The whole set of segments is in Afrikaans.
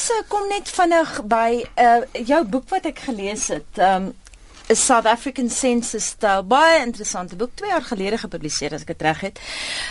ons kom net vinnig by uh, jou boek wat ek gelees het. Um 'n South African Census Style baie interessante boek 2 jaar gelede gepubliseer as ek dit reg het.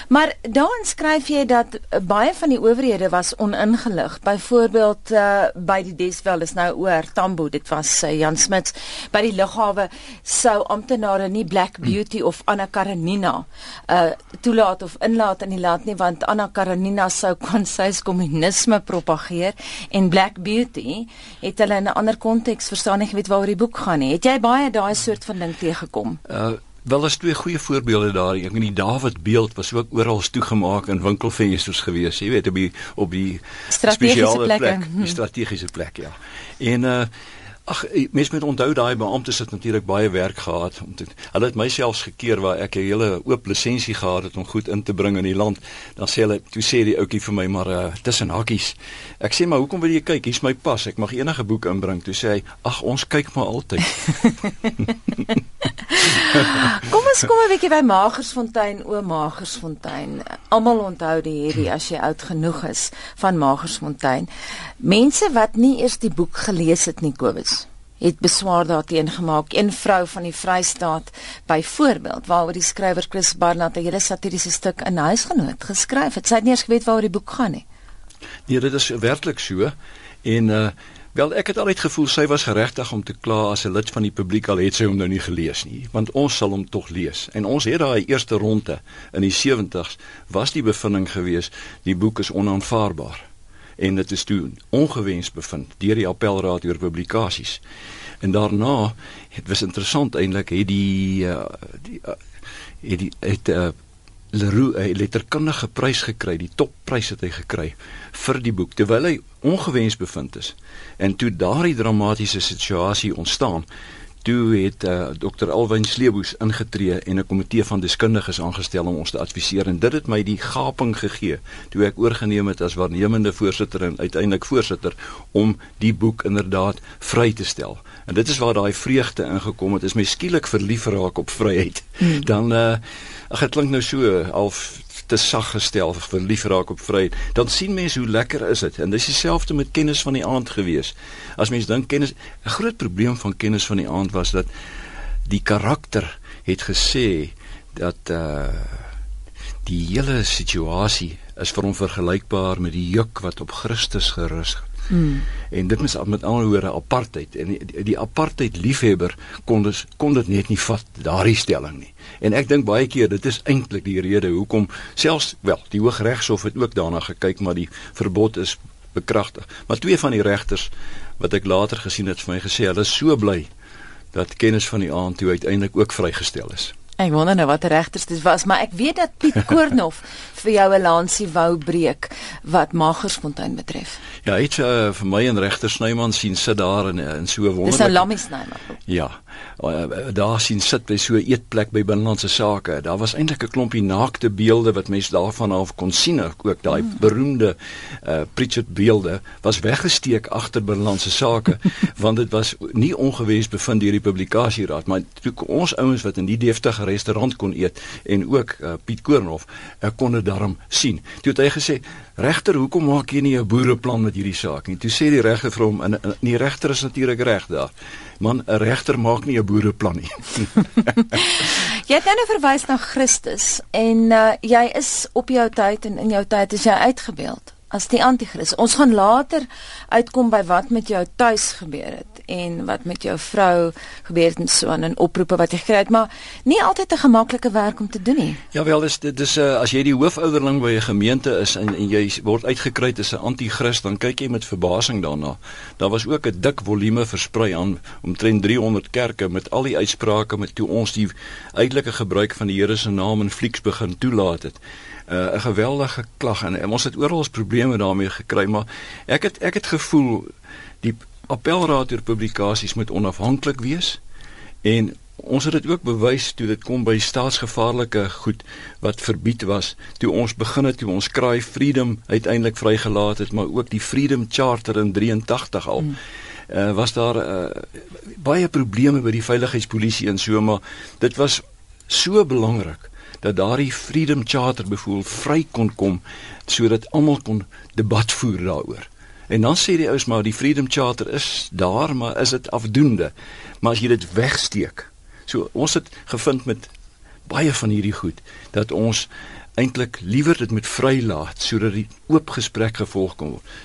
Maar daarin skryf jy dat uh, baie van die owerhede was oningelig. Byvoorbeeld uh, by die Deswel is nou oor Tambo, dit was uh, Jan Smits by die lughawe sou amptenare nie Black Beauty of Anna Karenina uh toelaat of inlaat in die land nie want Anna Karenina sou konsuis kommunisme propageer en Black Beauty het hulle in 'n ander konteks verstaan nie weet waaroor die boek gaan nie. Het jy baie daai soort van ding tegekom? Uh wel is twee goeie voorbeelde daar. Ek meen die David beeld was ook oral toegemaak in winkelfensters gewees, jy weet op die op die strategiese plek, die strategiese plek ja. En uh Ag eh, mense moet onthou daai beampte het natuurlik baie werk gehad om te hulle het myself gekeer waar ek 'n hele oop lisensie gehad het om goed in te bring in die land. Dan sê hulle, toe sê die ouetjie vir my maar uh, tussen hakkies. Ek sê maar hoekom wil jy kyk? Hier's my pas. Ek mag enige boek inbring. Toe sê hy, "Ag ons kyk maar altyd." kom ons kom 'n bietjie by Magersfontein, o Magersfontein. Almal onthou die hierdie as jy oud genoeg is van Magersfontein. Mense wat nie eers die boek gelees het nie, Kobus het beswaar daarteen gemaak. Een vrou van die Vrystaat byvoorbeeld waaroor die skrywer Chris Barnard 'n hele satiriese stuk in huisgenoot geskryf het. Sy het nie eens geweet waaroor die boek gaan nie. Nee, dit is werklik so. En uh wel ek het altyd gevoel sy was geregtig om te kla as 'n lid van die publiek al het sy hom nou nie gelees nie, want ons sal hom tog lees. En ons het daai eerste ronde in die 70's was die bevinding gewees, die boek is onaanvaarbaar en dit is toe ongewens bevind deur die appelraad oor publikasies. En daarna het was interessant eintlik het die uh, die uh, het die het uh, Leroux 'n letterkundige prys gekry, die topprys het hy gekry vir die boek terwyl hy ongewens bevind is. En toe daardie dramatiese situasie ontstaan, toe het uh, eh, Dr. Alwyn Sleeboes ingetree en 'n komitee van deskundiges aangestel om ons te adviseer en dit het my die gaping gegee toe ek oorgeneem het as waarnemende voorsitter en uiteindelik voorsitter om die boek inderdaad vry te stel. En dit is waar daai vreugde ingekom het, is my skielik verlief raak op vryheid. Hmm. Dan uh ag dit klink nou so half te sag gestel vir lief raak op vryheid, dan sien mense hoe lekker is dit. En dis dieselfde met kennis van die aand gewees. As mens dink kennis, 'n groot probleem van kennis van die aand was dat die karakter het gesê dat uh die hele situasie is vir hom vergelykbaar met die juk wat op Christus gerus het. Hmm. En dit is met ander woorde apartheid en die, die apartheid liefhebber kon dus kon dit net nie vat daardie stelling nie. En ek dink baie keer dit is eintlik die rede hoekom selfs wel die Hooggeregshof het ook daarna gekyk maar die verbod is bekragtig. Maar twee van die regters wat ek later gesien het vir my gesê hulle is so bly dat kennis van die aand toe uiteindelik ook vrygestel is. Ek wonder nou wat regters dit was, maar ek weet dat Piet Koornhof vir jou 'n lansie wou breek wat Magersfontein betref. Ja, het uh, vir my en regter Snyman sien sit daar in in so 'n wonderlike Dis 'n Lammie Snyman. Ja. Uh, daar sien sit by so 'n eetplek by binnelandse sake. Daar was eintlik 'n klompie naakte beelde wat mense daarvan af kon sien, ook daai hmm. beroemde uh Pritchard beelde was weggesteek agter binnelandse sake want dit was nie ongewens bevind deur die publikasieraad, maar toe ons ouens wat in die deftige restaurant kon eet en ook uh, Piet Koornhof uh, kon dit daarom sien. Toe het hy gesê: "Regter, hoekom maak jy nie 'n boereplan met hierdie saak nie?" Toe sê die regter vir hom: "En die regter is natuurlik reg daar. Man, 'n regter maak nie 'n boereplan nie." jy het nou verwys na Christus en uh, jy is op jou tyd en in jou tyd is jy uitgebeeld as die anti-kris. Ons gaan later uitkom by wat met jou tuis gebeur het en wat met jou vrou gebeur het en so aan 'n oproepe wat jy gekry het, maar nie altyd 'n gemaklike werk om te doen nie. Ja wel, dis dis uh, as jy die hoofouderling by 'n gemeente is en, en jy word uitgekry as 'n anti-kris, dan kyk jy met verbasing daarna. Daar was ook 'n dik volume versprei aan omtrent 300 kerke met al die uitsprake met toe ons die uitelike gebruik van die Here se naam in flieks begin toelaat het. Uh, 'n uh, geweldige klag en, en ons het oral probleme daarmee gekry maar ek het ek het gevoel die appelraad oor publikasies moet onafhanklik wees en ons het dit ook bewys toe dit kom by staatsgevaarlike goed wat verbied was toe ons begin het toe ons kraai freedom uiteindelik vrygelaat het maar ook die freedom charter in 83 al hmm. uh, was daar uh, baie probleme by die veiligheidspolisie en so maar dit was so belangrik dat daardie Freedom Charter bevoel vry kon kom sodat almal kon debat voer daaroor. En dan sê die ouens maar die Freedom Charter is daar, maar is dit afdoende? Maar as jy dit wegsteek. So ons het gevind met baie van hierdie goed dat ons eintlik liewer dit met vrylaat sodat die oop gesprek gevolg kan word.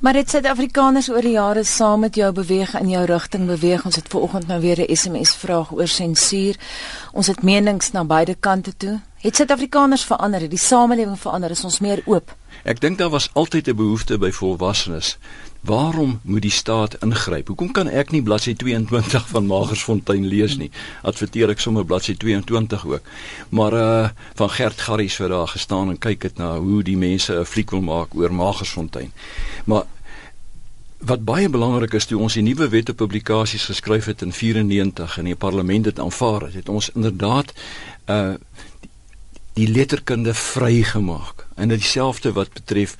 Maar dit Suid-Afrikaners oor die jare saam met jou beweeg in jou rigting beweeg. Ons het vanoggend nou weer 'n SMS vraag oor sensuur. Ons het menings na beide kante toe. Het Suid-Afrikaners verander? Het die samelewing verander? Is ons meer oop? Ek dink daar was altyd 'n behoefte by volwassenes. Waarom moet die staat ingryp? Hoekom kan ek nie bladsy 22 van Magersfontein lees nie? Adverteer ek sommer bladsy 22 ook. Maar uh van Gert Garries wat daar gestaan en kyk het na hoe die mense 'n fliek wil maak oor Magersfontein. Maar wat baie belangrik is toe ons die nuwe wette publikasies geskryf het in 94 en die parlement dit aanvaar het, het ons inderdaad uh die letterkunde vrygemaak en dit dieselfde wat betref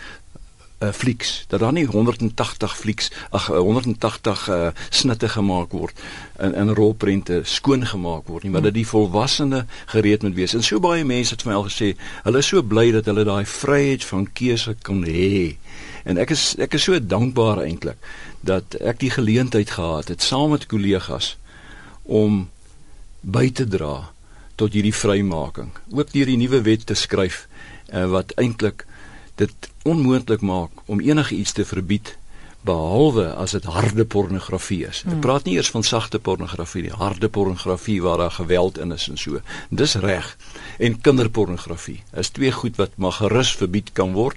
uh flieks. Dat daar nie 180 flieks ag 180 uh snitte gemaak word in in rolprente skoon gemaak word nie maar dat die volwassene gereed moet wees. En so baie mense het vir my al gesê hulle is so bly dat hulle daai vryheid van keuse kan hê. En ek is ek is so dankbaar eintlik dat ek die geleentheid gehad het saam met kollegas om by te dra tot hierdie vrymaking ook deur die nuwe wet te skryf uh, wat eintlik dit onmoontlik maak om enigiets te verbied behalwe as dit harde pornografie is. Ek hmm. praat nie eers van sagte pornografie nie, harde pornografie waar daar geweld in is en so. Dis reg. En kinderpornografie is twee goed wat maar gerus verbied kan word.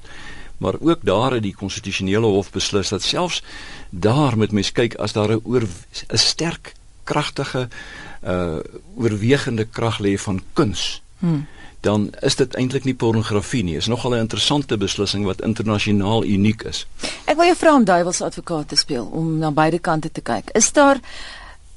Maar ook daar het die konstitusionele hof beslis dat selfs daar moet mens kyk as daar 'n oor 'n sterk kragtige uh oorwegende krag lê van kuns. Hmm dan is dit eintlik nie pornografie nie. Is nogal 'n interessante beslissing wat internasionaal uniek is. Ek wil jou vra om duiwels advokaat te speel om na beide kante te kyk. Is daar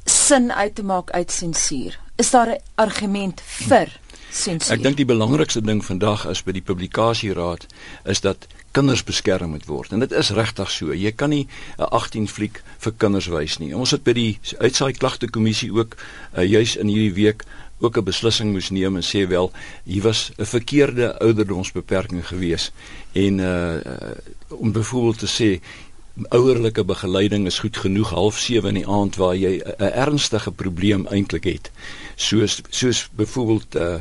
sin uit te maak uit sensuur? Is daar 'n argument vir sensuur? Ek dink die belangrikste ding vandag is by die publikasieraad is dat kinders beskerm moet word. En dit is regtig so. Jy kan nie 'n 18 fliek vir kinders wys nie. Ons het by die uitsaai klagte kommissie ook uh, juis in hierdie week ook 'n beslissing moes neem en sê wel hier was 'n verkeerde ouderdomsbeperking gewees en uh, om byvoorbeeld te sê ouerlike begeleiding is goed genoeg half 7 in die aand waar jy 'n ernstige probleem eintlik het. Soos soos byvoorbeeld uh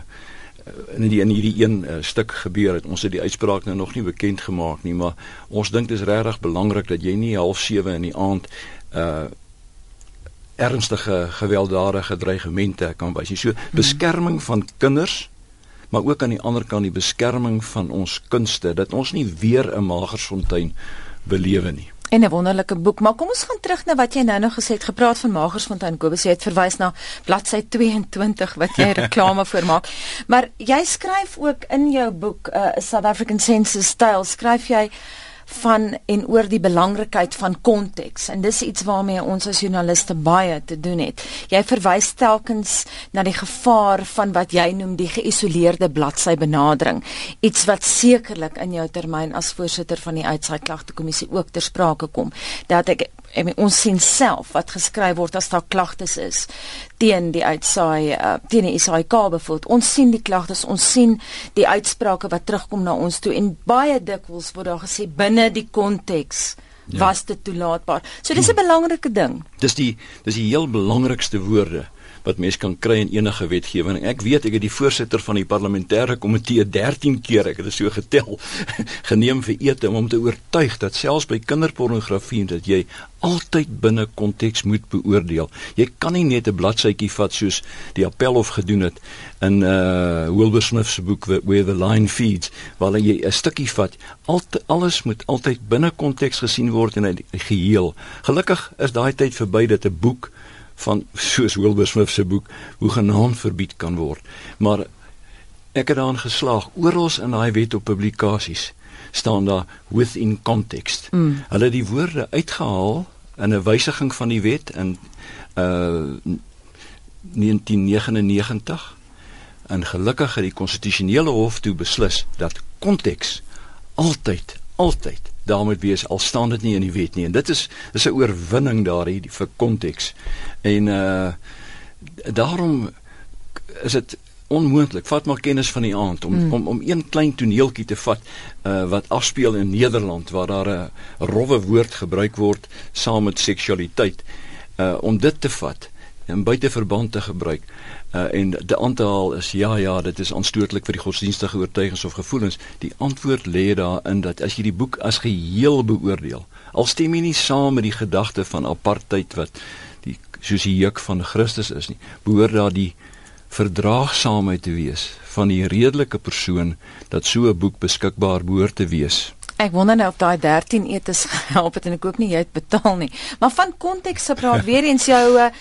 in die in hierdie een uh, stuk gebeur het. Ons het die uitspraak nou nog nie bekend gemaak nie maar ons dink dit is regtig belangrik dat jy nie half 7 in die aand uh ernstige gewelddadige dreigemente kan wys. So beskerming van kinders, maar ook aan die ander kant die beskerming van ons kunste dat ons nie weer 'n Magersfontein belewe nie. En 'n wonderlike boek, maar kom ons gaan terug na wat jy nou nog gesê het, gepraat van Magersfontein. Kobus het verwys na bladsy 22 wat jy reklame vir maak. Maar jy skryf ook in jou boek uh, South African Census Style, skryf jy van en oor die belangrikheid van konteks en dis iets waarmee ons as joernaliste baie te doen het. Jy verwys telkens na die gevaar van wat jy noem die geïsoleerde bladsy benadering, iets wat sekerlik in jou termyn as voorsitter van die uitsaai klagte kommissie ook ter sprake kom. Dat ek en ons sien self wat geskryf word as daar klagtes is teen die uitsaai uh, teen die SAIK bevoeld. Ons sien die klagtes, ons sien die uitsprake wat terugkom na ons toe en baie dikwels word daar gesê binne die konteks ja. was dit toelaatbaar. So dis 'n belangrike ding. Dis die dis die heel belangrikste woorde wat mens kan kry in enige wetgewing. Ek weet ek het die voorsitter van die parlementêre komitee 13 keer, ek het dit so getel, geneem vir ete om hom te oortuig dat selfs by kinderpornografie dat jy altyd binne konteks moet beoordeel. Jy kan nie net 'n bladsytjie vat soos die Appelhof gedoen het in uh Wilbur Smith se boek Where the Line Feeds, waar jy 'n stukkie vat. Alt alles moet altyd binne konteks gesien word in 'n geheel. Gelukkig is daai tyd verby dat 'n boek van soos Wilbur Smith se boek hoe genaamd verbied kan word. Maar ek het daarin geslaag oral in daai wet op publikasies staan daar within context. Mm. Hulle die woorde uitgehaal in 'n wysiging van die wet in uh 1999 en gelukkig het die konstitusionele hof toe beslis dat konteks altyd altyd daar moet wees al staan dit nie in die wet nie en dit is is 'n oorwinning daardie vir konteks en uh daarom is dit onmoontlik. Vat maar kennis van die aand om mm. om om een klein toneeltjie te vat uh, wat afspeel in Nederland waar daar 'n rowwe woord gebruik word saam met seksualiteit uh om dit te vat en buite verband te gebruik. Uh en die aantal is ja ja, dit is aanstootlik vir die godsdienstige oortuigings of gevoelens. Die antwoord lê daarin dat as jy die boek as geheel beoordeel, al stem jy nie saam met die gedagte van apartheid wat die soos die juk van Christus is nie, behoort daar die verdraagsaamheid te wees van die redelike persoon dat so 'n boek beskikbaar behoort te wees. Ek wonder nou of daai 13 etes gehelp het en ek hoop nie jy het betaal nie. Maar van konteks gepraat weer eens jou eh,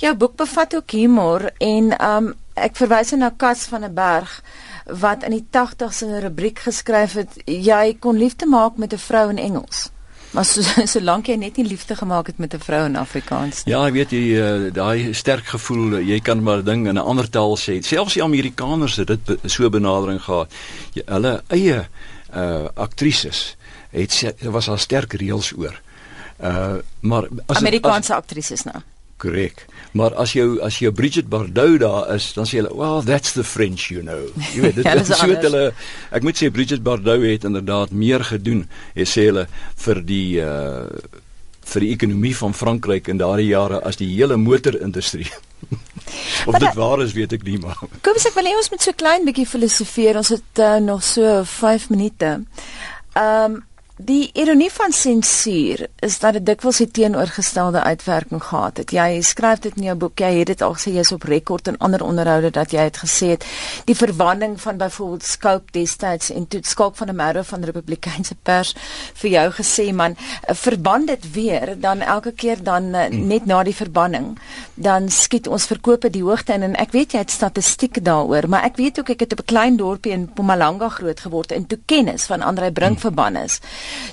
jou boek bevat ook humor en um ek verwys na Kas van 'n berg wat in die 80s 'n rubriek geskryf het jy kon liefde maak met 'n vrou in Engels. Maar so solank jy net nie liefde gemaak het met 'n vrou in Afrikaans nie. Ja, ek weet jy uh, daai sterk gevoel, jy kan maar 'n ding in 'n ander taal sê. Selfs die Amerikaners het dit so benadering gehad. Jy, hulle eie uh aktrises het was daar sterk reëls oor. Uh maar as Amerikaanse aktrises nou. Korrek. Maar as jou as jou Bridget Bardot daar is, dan sê hulle, "Well, that's the French, you know." Jy weet, dit ja, is so hulle ek moet sê Bridget Bardot het inderdaad meer gedoen, het sê hulle vir die uh vir die ekonomie van Frankryk in daardie jare as die hele motorindustrie. of dit waar is, weet ek nie maar. Kom ons ek wil hê ons moet so klein bietjie filosofeer. Ons het uh, nog so 5 minute. Ehm um, Die ironie van sensuur is dat dit dikwels 'n teenoorgestelde uitwerking gehad het. Jy skryf dit in jou boek, jy het dit al gesê jy's op rekord in ander onderhoude dat jy het gesê het die verwanning van byvoorbeeld Scope destyds en toe Scope van 'n Merrow van die Republikeinse pers vir jou gesê man, verband dit weer dan elke keer dan eh, hmm. net na die verbanning dan skiet ons verkope die hoogte in en ek weet jy het statistiek daaroor, maar ek weet ook ek het op 'n klein dorpie in Mpumalanga groot geword en toe kennis van Andre Brink hmm. verband is.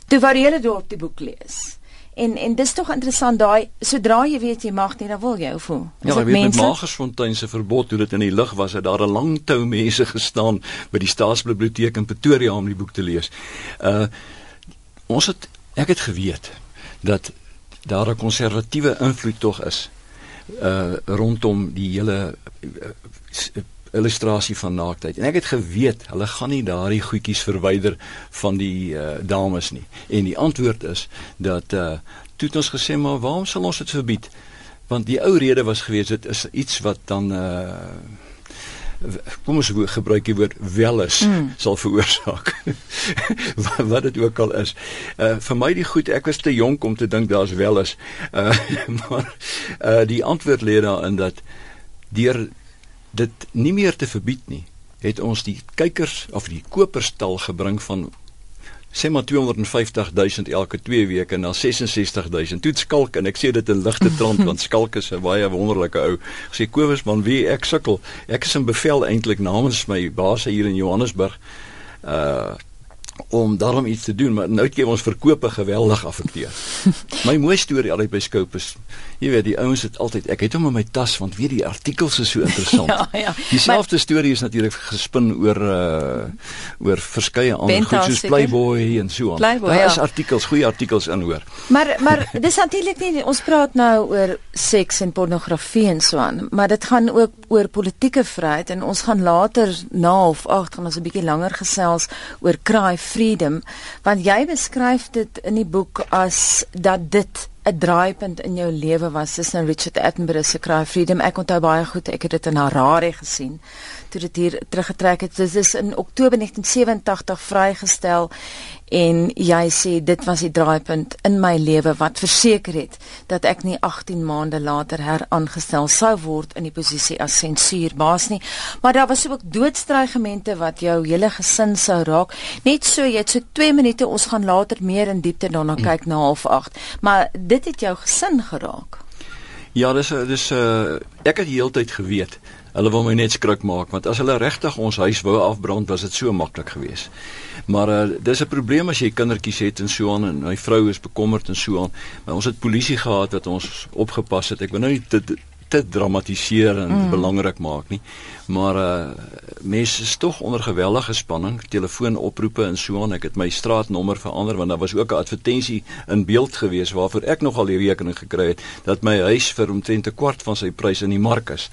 Toe wou hulle dorp die boek lees. En en dis tog interessant daai sodra jy weet jy mag nie dan wil jy voel. Ja, ek weet met Magersfontein se verbod toe dit in die lug was het daar 'n lang tou mense gestaan by die Staatsbiblioteek in Pretoria om die boek te lees. Uh ons het ek het geweet dat daar 'n konservatiewe invloed tog is uh rondom die hele uh, illustrasie van naaktheid. En ek het geweet hulle gaan nie daardie goedjies verwyder van die uh, dames nie. En die antwoord is dat uh toe het ons gesê maar waarom sal ons dit verbied? Want die ou rede was gewees dit is iets wat dan uh kom ons gebruik die woord welis mm. sal veroorsaak wat, wat dit ook al is. Uh vir my die goed ek was te jonk om te dink daar's welis. Uh maar uh die antwoord lê daarin dat deur dit nie meer te verbied nie, het ons die kykers of die koperstal gebring van sê maar 250 000 elke 2 weke na 66 000. Toe skalk en ek sê dit in ligte trant want skalk is 'n baie wonderlike ou. Sê Kobus man, wie ek sukkel. Ek is in bevel eintlik namens my baas hier in Johannesburg. Uh om daarom iets te doen, maar nou het jy ons verkope geweldig afekteer. my mooi storie altyd by Scopus. Jy weet, die ouens het altyd ek het hom in my tas want weet die artikels is so interessant. ja, ja. Dieselfde maar, storie is natuurlik gespin oor uh oor verskeie ander goed soos Playboy en so aan. Playboy, Daar ja. is artikels, goeie artikels in hoor. Maar maar dis natuurlik nie ons praat nou oor seks en pornografie en so aan, maar dit gaan ook oor politieke vryheid en ons gaan later na half 8 gaan ons 'n bietjie langer gesels oor kraai freedom want jy beskryf dit in die boek as dat dit 'n draaipunt in jou lewe was. Dis nou Richard Attenborough se Cry Freedom. Ek onthou baie goed ek het dit in Harare gesien toe dit hier teruggetrek het. Dis is in Oktober 1987 vrygestel en jy sê dit was die draaipunt in my lewe wat verseker het dat ek nie 18 maande later heraangestel sou word in die posisie as sensuurbaas nie. Maar daar was ook doodstrygemente wat jou hele gesin sou raak. Net so jy het so 2 minute ons gaan later meer in diepte daarna mm. kyk na half 8 maar dit het jou gesin geraak. Ja, dis dis uh, ek het heeltyd geweet Hulle wil my net skrik maak want as hulle regtig ons huis wou afbrand was dit so maklik geweest. Maar uh, dis 'n probleem as jy kindertjies het en so aan en my vrou is bekommerd en so aan. Maar ons het polisie gehad wat ons opgepas het. Ek wil nou nie te te dramatiseer en mm. belangrik maak nie. Maar uh mense is tog onder geweldige spanning, telefoonoproepe en so aan. Ek het my straatnommer verander want daar was ook 'n advertensie in beeld gewees waarvoor ek nogal die rekening gekry het dat my huis vir omtrent 'n kwart van sy prys in die mark is.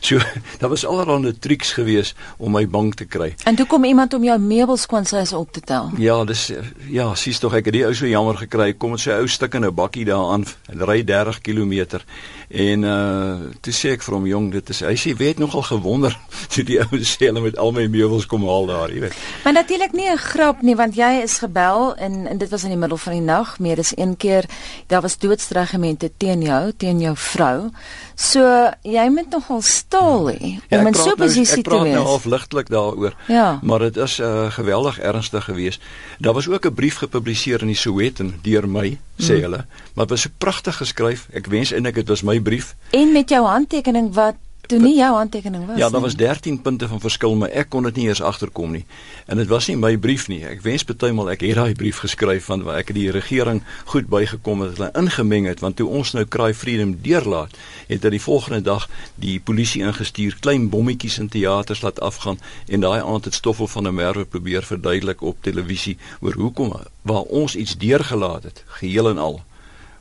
So daar was allerlei triks gewees om my bang te kry. En toe kom iemand om jou meubels kwansys op te tel. Ja, dis ja, sies tog ek het die ou so jammer gekry. Kom met sy ou stukkende bakkie daaraan, ry 30 km en uh toe sê ek vir hom jong, dit is hy sê weet nogal gewonder toe die ou sê hulle met al my meubels kom haal daar, jy weet. Maar natuurlik nie 'n grap nie want jy is gebel en en dit was in die middel van die nag, meer as een keer daar was doodsdreigemente teen jou, teen jou vrou. So jy moet nogal staal hê ja, om in so 'n nou- posisie te wees. Ek praat nou half ligtelik daaroor. Ja. Maar dit is uh, geweldig ernstig geweest. Daar was ook 'n brief gepubliseer in die Sowetan deur my, sê mm. hulle, maar dit was so pragtig geskryf. Ek wens eintlik dit was my brief. En met jou handtekening wat toe nie jou handtekening was ja, nie. Ja, daar was 13 punte van verskil, maar ek kon dit nie eers agterkom nie. En dit was nie my brief nie. Ek wens betuimal ek het daai brief geskryf van waar ek die regering goed bygekom het, hulle ingemeng het, want toe ons nou Cry Freedom deurlaat, het hulle die volgende dag die polisie ingestuur, klein bommetjies in teaters laat afgaan en daai aand het Stoffel van der Merwe probeer verduidelik op televisie oor hoekom waar ons iets deurgelaat het, geheel en al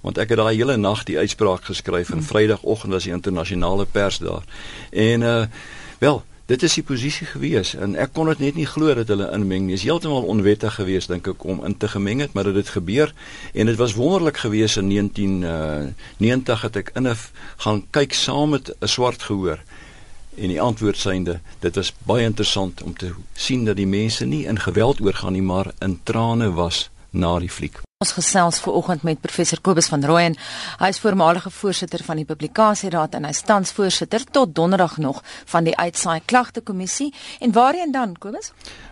want ek het daai hele nag die uitspraak geskryf en Vrydagoggend was die internasionale pers daar. En uh wel, dit is die posisie gewees en ek kon dit net nie glo dat hulle inmeng nie. Dit is heeltemal onwettig geweest dink ek om in te gemeng het, maar dit het gebeur en dit was wonderlik geweest in 1990 uh, het ek in 'n gaan kyk saam met 'n swart gehoor en die antwoord synde dit was baie interessant om te sien dat die mense nie in geweld oorgaan nie maar in trane was na die fliek Ons gesels ver oggend met professor Kobus van Rooyen. Hy is voormalige voorsitter van die publikasieraad en hy tans voorsitter tot donderdag nog van die uitsaai klagte kommissie. En waarheen dan Kobus?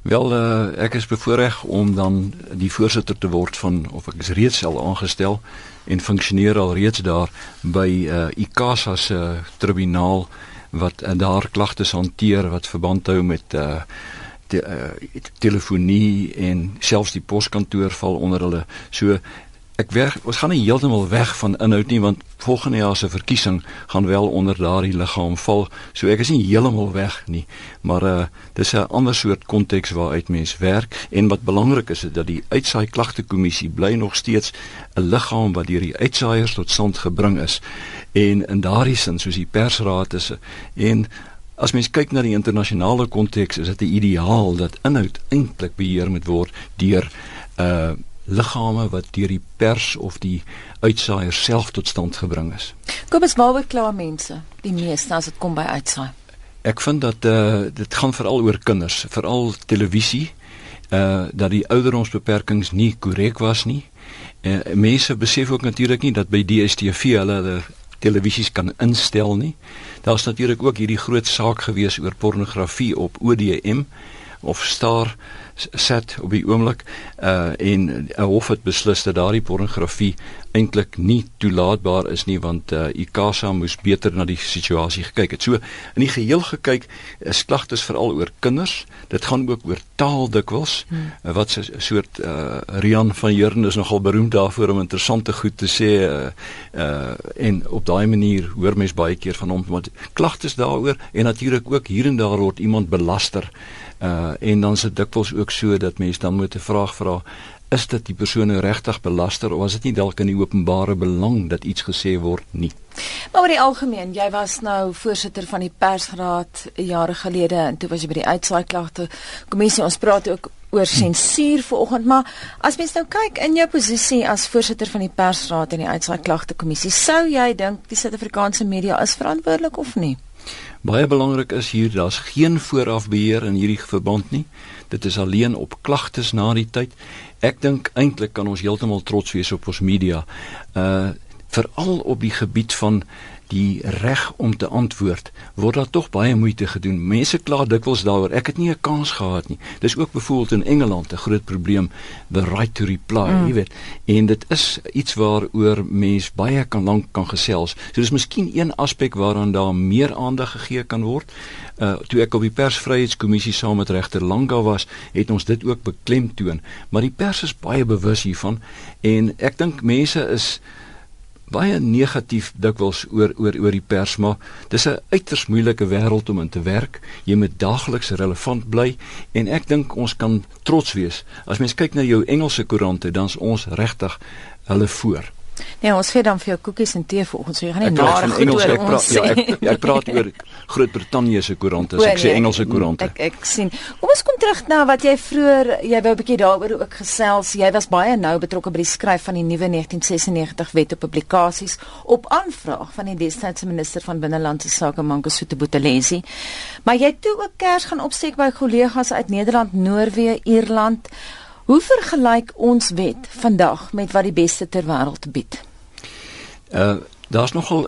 Wel uh, ek is bevoorreg om dan die voorsitter te word van of ek is reeds al aangestel en funksioneer al reeds daar by uh, ICASA se uh, tribunaal wat uh, daar klagtes hanteer wat verband hou met uh, te, uh, telefonie en selfs die poskantoor val onder hulle. So ek weg ons gaan nie heeltemal weg van inhoud nie want volgende jaar se verkiesing gaan wel onder daardie liggaam val. So ek is nie heeltemal weg nie, maar uh dis 'n ander soort konteks waaruit mens werk en wat belangrik is is dat die uitsaai klagte kommissie bly nog steeds 'n liggaam wat deur die uitsaaiers tot stand gebring is. En in daardie sin soos die persraad is en As mens kyk na die internasionale konteks, is dit 'n ideaal dat inhoud eintlik beheer moet word deur uh liggame wat deur die pers of die uitsaaier self tot stand gebring is. Kom ons waaroor kla mense die meeste as dit kom by uitsaai. Ek vind dat uh dit gaan veral oor kinders, veral televisie uh dat die ouderdomsbeperkings nie korrek was nie. Uh, mense besef ook natuurlik nie dat by DStv hulle hulle televisies kan instel nie. Daar's natuurlik ook hierdie groot saak gewees oor pornografie op ODM of Star set op die oomblik uh en 'n hof het beslis dat daardie pornografie eintlik nie toelaatbaar is nie want uh ICASA moes beter na die situasie gekyk het. So in die geheel gekyk is klagtes veral oor kinders. Dit gaan ook oor taal dikwels. Hmm. Uh, wat 'n soort uh Rian van Heerden is nogal beroemd daarvoor om interessante goed te sê uh uh en op daai manier hoor mens baie keer van hom want klagtes daaroor en natuurlik ook hier en daar word iemand belaster uh en dan se dikwels ook so dat mense dan moet 'n vraag vra is dit die persoon nou regtig belaster of was dit nie dalk in die openbare belang dat iets gesê word nie Maar oor die algemeen jy was nou voorsitter van die persraad jare gelede en toe was jy by die uitsaai klagte kommissie ons praat ook oor sensuur vanoggend maar as mens nou kyk in jou posisie as voorsitter van die persraad en die uitsaai klagte kommissie sou jy dink die Suid-Afrikaanse media is verantwoordelik of nie Baie belangrik is hier daar's geen voorafbeheer in hierdie verband nie. Dit is alleen op klagtes na die tyd. Ek dink eintlik kan ons heeltemal trots wees op ons media. Uh veral op die gebied van die reg om te antwoord word daar tog baie moeite gedoen. Mense kla dikwels daaroor. Ek het nie 'n kans gehad nie. Dis ook byvoorbeeld in Engeland 'n groot probleem, the right to reply, mm. jy weet. En dit is iets waaroor mense baie kan lank kan gesels. So dis miskien een aspek waaraan daar meer aandag gegee kan word. Uh toe ek op die persvryheidskommissie saam met regter Langa was, het ons dit ook beklemtoon. Maar die pers is baie bewus hiervan en ek dink mense is baie negatief dikwels oor oor oor die pers, maar dis 'n uiters moeilike wêreld om in te werk. Jy moet daagliks relevant bly en ek dink ons kan trots wees. As mens kyk na jou Engelse koerante, dan's ons regtig hulle voor. Nee, ons gee dan vir jou koekies en tee vanoggend, so jy gaan nie nare goed Engels, oor ons sê. Ja, ek ek praat oor Groot-Brittanje se koerante, ek sê nee, Engelse koerante. Ek ek sien. Kom ons kom terug na wat jy vroeër, jy wou 'n bietjie daaroor ook gesels. Jy was baie nou betrokke by die skryf van die nuwe 1996 wet op publikasies op aanvraag van die destydse minister van binnelandse sake Mangosuthu Buthelezi. Maar jy het toe ook kers gaan opsteek by kollegas uit Nederland, Noorwe, Ierland. Hoe vergelyk ons wet vandag met wat die beste ter wêreld bied? Uh daar's nogal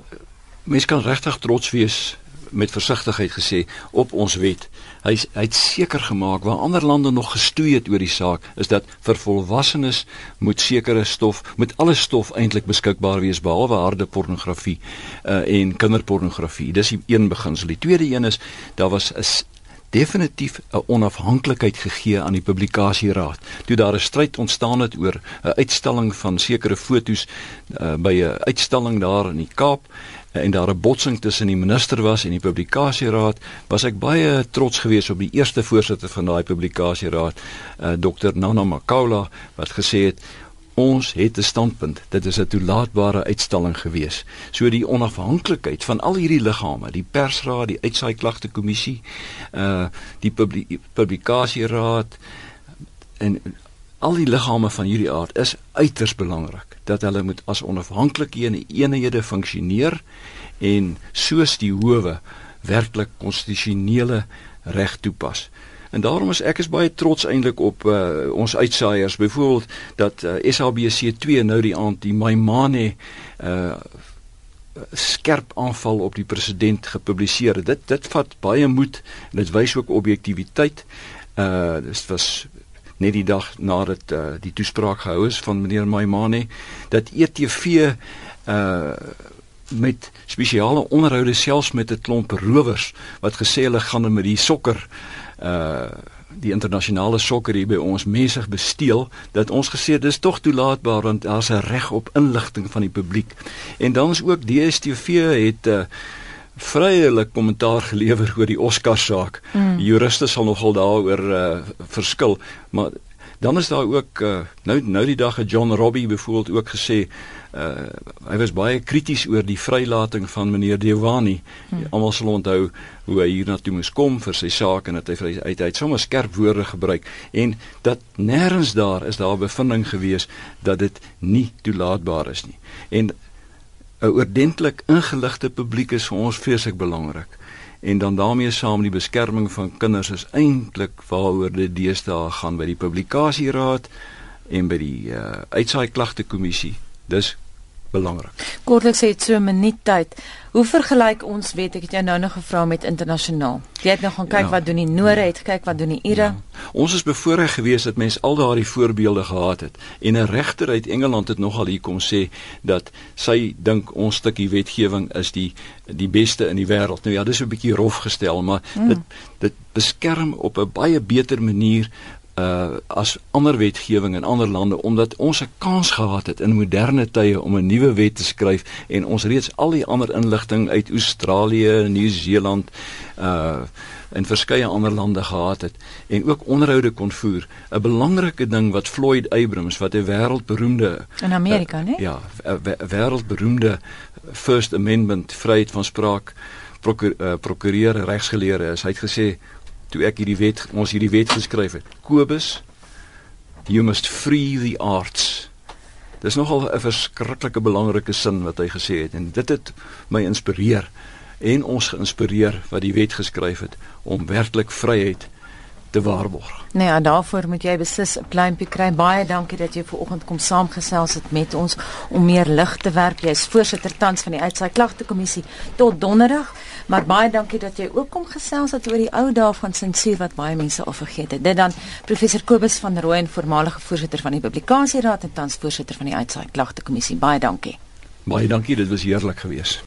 mense kan regtig trots wees met versigtigheid gesê op ons wet. Hy hy het seker gemaak waar ander lande nog gestoei het oor die saak is dat vir volwassenes moet sekere stof met alle stof eintlik beskikbaar wees behalwe harde pornografie uh en kinderpornografie. Dis die een beginsel. Die tweede een is daar was 'n definitief 'n onafhanklikheid gegee aan die publikasieraad. Toe daar 'n stryd ontstaan het oor 'n uitstalling van sekere fotos uh, by 'n uitstalling daar in die Kaap uh, en daar 'n botsing tussen die minister was en die publikasieraad, was ek baie trots geweest op die eerste voorsitter van daai publikasieraad, uh, Dr. Nana Makaula wat gesê het Ons het 'n standpunt. Dit is 'n toelaatbare uitstalling gewees. So die onafhanklikheid van al hierdie liggame, die persraad, die uitsaai klagte kommissie, uh die publikasieraad en al die liggame van hierdie aard is uiters belangrik dat hulle moet as onafhanklike eenhede funksioneer en soos die howe werklik konstitusionele reg toepas. En daarom is ek is baie trots eintlik op uh, ons uitsaaiers. Byvoorbeeld dat uh, SABC2 nou die aand die Maimane uh skerp aanval op die president gepubliseer. Dit dit vat baie moed en dit wys ook objektiviteit. Uh dit was net die dag nadat uh, die toespraak gehou is van meneer Maimane dat ETV uh met spesiale onderhoude selfs met 'n klomp rowers wat gesê hulle gaan met die sokker uh die internasionale sokker hier by ons mesig besteel dat ons gesê dis tog toelaatbaar want daar's 'n reg op inligting van die publiek. En dan is ook DStv het 'n uh, vryelik kommentaar gelewer oor die Oscar saak. Mm. Juriste sal nogal daaroor uh, verskil, maar dan is daar ook uh, nou nou die dag het John Robbie byvoorbeeld ook gesê uh, hy was baie krities oor die vrylating van meneer Dewani. Hmm. Almal sal onthou hoe hy hier na toe moes kom vir sy saak en dat hy uit uit, uit sommer skerp woorde gebruik en dat nêrens daar is daar bevinding gewees dat dit nie toelaatbaar is nie. En 'n oordentlik ingeligte publiek is vir ons vreeslik belangrik. En dan daarmee saam die beskerming van kinders is eintlik waaroor dit deesdae gaan by die publikasieraad en by die uh, uitsaai klagte kommissie. Dis belangrik. Kortliks dit so 'n minuut tyd. Hoe vergelyk ons weet ek het jou nou nog gevra met internasionaal. Jy het nou gaan kyk ja. wat doen die Noore het gekyk wat doen die Ire. Ja. Ons is bevoorreg geweest dat mense al daardie voorbeelde gehad het en 'n regter uit Engeland het nogal hier kom sê dat sy dink ons stukkie wetgewing is die die beste in die wêreld. Nou ja, dis 'n bietjie rof gestel, maar hmm. dit dit beskerm op 'n baie beter manier uh as ander wetgewing in ander lande omdat ons 'n kans gehad het in moderne tye om 'n nuwe wet te skryf en ons reeds al die ander inligting uit Australië, Nieu-Seeland uh en verskeie ander lande gehad het en ook onderhoude kon voer. 'n Belangrike ding wat Floyd Abrams wat 'n wêreldberoemde in Amerika, uh, né? Ja, 'n wêreldberoemde First Amendment vryheid van spraak prokureur prokureur regsgeleerde is. Hy het gesê toe ek hierdie wet ons hierdie wet geskryf het. Kobus you must free the arts. Dis nogal 'n verskriklike belangrike sin wat hy gesê het en dit het my inspireer en ons geïnspireer wat die wet geskryf het om werklik vryheid te waarborg. Nee, en daarvoor moet jy beslis 'n pluimpie kry. Baie dankie dat jy ver oggend kom saamgesels het met ons om meer lig te werp. Jy is voorsitter tans van die uitsaai klagte kommissie tot donderdag. Maar baie dankie dat jy ook kom gesels het oor die ou dae van sensuur wat baie mense al vergeet het. Dit dan professor Kobus van Rooyen, voormalige voorsitter van die publikasieraad en tans voorsitter van die uitsaai klagte kommissie. Baie dankie. Baie dankie, dit was heerlik geweest.